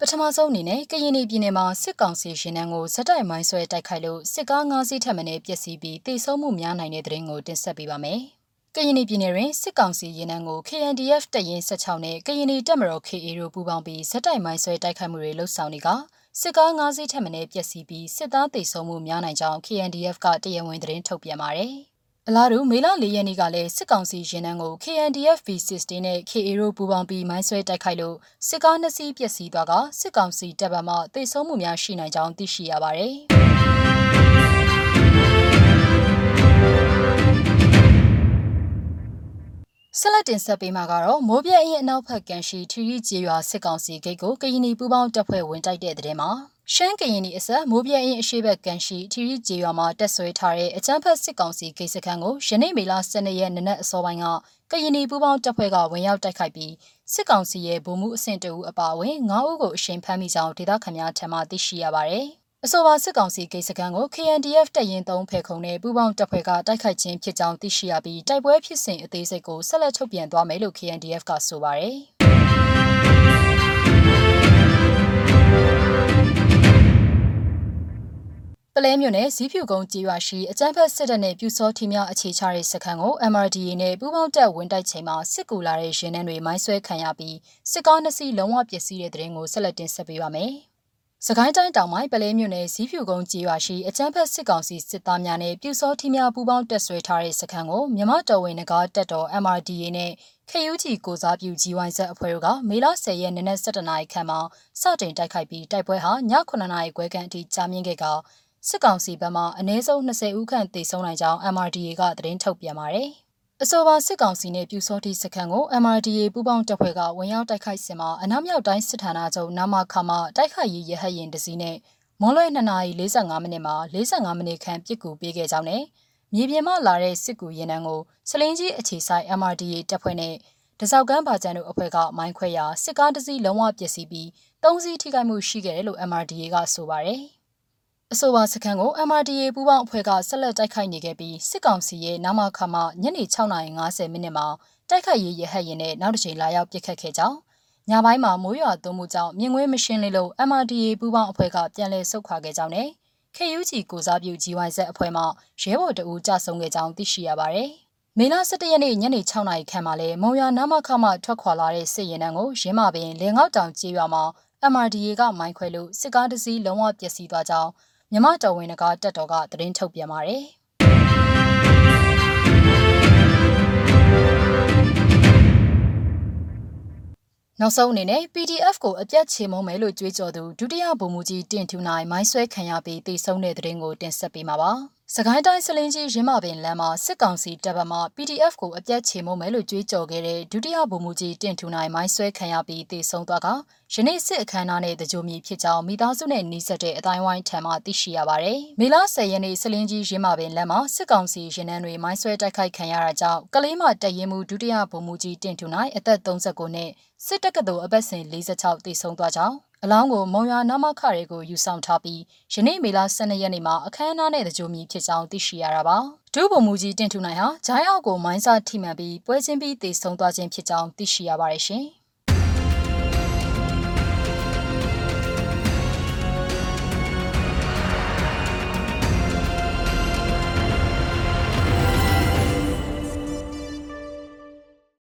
ပထမဆုံးအနေနဲ့ကရင်ပြည်နယ်မှာစစ်ကောင်စီရှင်နှန်းကိုဇက်တိုက်မိုင်းဆွဲတိုက်ခိုက်လို့စစ်ကား၅စီးထပ်မံပျက်စီးပြီးတိတ်ဆုံးမှုများနိုင်တဲ့တဲ့ရင်ကိုတင်ဆက်ပေးပါမယ်။ကရင်ပြည်နယ်တွင်စစ်ကောင်စီရင်နှန်းကို KNDF တပ်ရင်း16နဲ့ကရင်တပ်မတော် KA တို့ပူးပေါင်းပြီးဇက်တိုက်မိုင်းဆွဲတိုက်ခိုက်မှုတွေလှုပ်ဆောင်နေကစစ်ကား၅စီးထပ်မံပျက်စီးပြီးစစ်သားတိတ်ဆုံးမှုများနိုင်ကြောင်း KNDF ကတရားဝင်သတင်းထုတ်ပြန်ပါတယ်။ အလားတူမေလ၄ရက်နေ့ကလည်းစစ်ကောင်စီရင်နှန်းကို KNDF V16 နဲ့ KA တို့ပူးပေါင်းပြီးမိုင်းဆွဲတိုက်ခိုက်လို့စစ်ကားနှစ်စီးပျက်စီးသွားကစစ်ကောင်စီတပ်ဗမာတိတ်ဆုံးမှုများရှိနိုင်ကြောင်းသိရှိရပါတယ်။ဆက်လက်တင်ဆက်ပေးမှာကတော့မိုးပြဲအင်းအနောက်ဘက်ကန်ရှိထီရီကျေးရွာစစ်ကောင်စီဂိတ်ကိုကရင်နီပူးပေါင်းတပ်ဖွဲ့ဝင်တိုက်တဲ့တဲ့မှာ ရှမ်းကရင်နီအစက်မိုးပြဲအင်းအရှိဘက်ကန်ရှိထီရီကျေးရွာမှာတက်ဆွဲထားတဲ့အကြမ်းဖက်စစ်ကောင်စီဂိတ်စခန်းကိုယနေ့မေလ12ရက်နေ့နက်အစောပိုင်းကကရင်နီပူးပေါင်းတပ်ဖွဲ့ကဝင်ရောက်တိုက်ခိုက်ပြီးစစ်ကောင်စီရဲ့ဗိုလ်မှူးအဆင့်တအူအပါအဝင်9ဦးကိုအရှင်ဖမ်းမိကြောင်းဒေသခံများထံမှသိရှိရပါတယ်။အဆိုပါစစ်ကောင်စီဂိတ်စခန်းကို KNDF တပ်ရင်း3ဖဲခုံနဲ့ပူးပေါင်းတပ်ဖွဲ့ကတိုက်ခိုက်ခြင်းဖြစ်ကြောင်းသိရှိရပြီးတိုက်ပွဲဖြစ်စဉ်အသေးစိတ်ကိုဆက်လက်ထုတ်ပြန်သွားမယ်လို့ KNDF ကဆိုပါတယ်။ လဲမြို့နယ်ဇီးဖြူကုန်းကြေးရွာရှိအကြမ်းဖက်စစ်တပ်နဲ့ပြူစောထီများအခြေချတဲ့စခန်းကို MRDA နဲ့ပူးပေါင်းတပ်ဝင်တိုက်ချိန်မှာစစ်ကူလာတဲ့ရင်နှန်းတွေမိုင်းဆွဲခံရပြီးစစ်ကားနှစ်စီးလုံးဝပျက်စီးတဲ့တဲ့ရင်ကိုဆက်လက်တင်ဆက်ပေးပါမယ်။စကိုင်းတိုင်းတောင်ပိုင်းပလဲမြို့နယ်ဇီးဖြူကုန်းကြေးရွာရှိအကြမ်းဖက်စစ်ကောင်စီစစ်သားများနဲ့ပြူစောထီများပူးပေါင်းတပ်ဆွဲထားတဲ့စခန်းကိုမြမတော်ဝင်နဂါတက်တော် MRDA နဲ့ KUG ကိုစားပြု GYZ အဖွဲ့တို့ကမေလ10ရက်နေ့နက်7:00နာရီခန့်မှာစတင်တိုက်ခိုက်ပြီးတိုက်ပွဲဟာည9:00နာရီခွဲခန့်အထိကြာမြင့်ခဲ့က စစ်ကောင်စီဘက်မှအနည်းဆုံး20ဦးခန့်သေဆုံးနိုင်ကြောင်း MRDA ကသတင်းထုတ်ပြန်ပါတယ်။အဆိုပါစစ်ကောင်စီနဲ့ပြူစောတိစခန်းကို MRDA ပူးပေါင်းတပ်ဖွဲ့ကဝင်ရောက်တိုက်ခိုက်စဉ်မှာအနောက်မြောက်တိုင်းစစ်ဌာနချုပ်နာမခမတိုက်ခိုက်ရေးရဟတ်ရင်တစည်းနဲ့မွန်လွဲ2နာရီ45မိနစ်မှာ45မိနစ်ခန့်ပြစ်ကူပေးခဲ့ကြောင်းနဲ့မြေပြင်မှလာတဲ့စစ်ကူရင်နှန်းကိုစလင်းကြီးအခြေဆိုင် MRDA တပ်ဖွဲ့နဲ့တစောက်ကမ်းဘာကျန်တို့အဖွဲ့ကမိုင်းခွဲရာစစ်ကားတစ်စီးလုံးဝပျက်စီးပြီး၃စီးထိခိုက်မှုရှိခဲ့တယ်လို့ MRDA ကဆိုပါတယ်။ အဆိုပါစခန်းကို MRDA ပူးပေါင်းအဖွဲ့ကဆက်လက်တိုက်ခိုက်နေခဲ့ပြီးစစ်ကောင်စီရဲ့နာမခမညနေ6:50မိနစ်မှာတိုက်ခိုက်ရေးရဟတ်ရင်နဲ့နောက်တစ်ချိန်လာရောက်ပစ်ခတ်ခဲ့ကြောင်းညပိုင်းမှာမိုးရွာသွန်းမှုကြောင့်မြင်ကွင်းမရှင်းလေးလို့ MRDA ပူးပေါင်းအဖွဲ့ကပြန်လည်ဆုတ်ခွာခဲ့ကြောင်းနဲ့ KUG ကိုစားပြု GYZ အဖွဲ့မှရဲဘော်တအူးကြဆုံးခဲ့ကြောင်းသိရှိရပါတယ်။မေလ17ရက်နေ့ညနေ6နာရီခန့်မှာလဲမုံရွာနာမခမထွက်ခွာလာတဲ့စစ်ရင်တန်းကိုရင်းမပင်လင်ငေါတောင်ကျေးရွာမှာ MRDA ကမိုင်းခွဲလို့စစ်ကားတစ်စီးလုံးဝပျက်စီးသွားကြောင်း မြမတော်ဝင်ကတက်တော်ကသတင်းထုတ်ပြန်ပါတယ်။နောက်ဆုံးအနေနဲ့ PDF ကိုအပြတ်ချေမုံမယ်လို့ကြွေးကြော်သူဒုတိယဗိုလ်မှူးကြီးတင့်ထူနိုင်မိုင်းဆွဲခံရပြီးတိတ်ဆုံးတဲ့တဲ့ရင်ကိုတင်ဆက်ပေးမှာပါ။ စကိုင်းတိုင်းစလင်းကြီးရင်းမပင်လမ်းမှာစစ်ကောင်စီတပ်ဗမာ PDF ကိုအပြတ်ချေမှုမယ်လို့ကြွေးကြော်ခဲ့တဲ့ဒုတိယဗိုလ်မှူးကြီးတင့်ထူနိုင်မိုင်းဆွဲခံရပြီးတေဆုံးသွားကယနေ့စစ်အခမ်းအနားနဲ့တကြိုမီဖြစ်ကြောင်းမိသားစုနဲ့နှီးစပ်တဲ့အတိုင်းဝိုင်းထံမှသိရှိရပါတယ်။မေလ10ရက်နေ့စလင်းကြီးရင်းမပင်လမ်းမှာစစ်ကောင်စီရင်နှန်းတွေမိုင်းဆွဲတိုက်ခိုက်ခံရတာကြောင့်ကလေးမတရင်မှုဒုတိယဗိုလ်မှူးကြီးတင့်ထူနိုင်အသက်39နှစ်စစ်တပ်ကတော်အပတ်စဉ်46တေဆုံးသွားကြောင်း အလောင်းကိုမုံရွာနာမခတွေကိုယူဆောင်ထားပြီးယနေ့မေလ12ရက်နေ့မှာအခမ်းအနားနဲ့တကြိုမီဖြစ်ကြောင်းသိရှိရတာပါဒုဗိုလ်မှူးကြီးတင်ထူနိုင်ဟာဂျိုင်းအောက်ကိုမိုင်းစာထိမှန်ပြီးပွဲချင်းပြီးတေဆုံးသွားခြင်းဖြစ်ကြောင်းသိရှိရပါတယ်ရှင်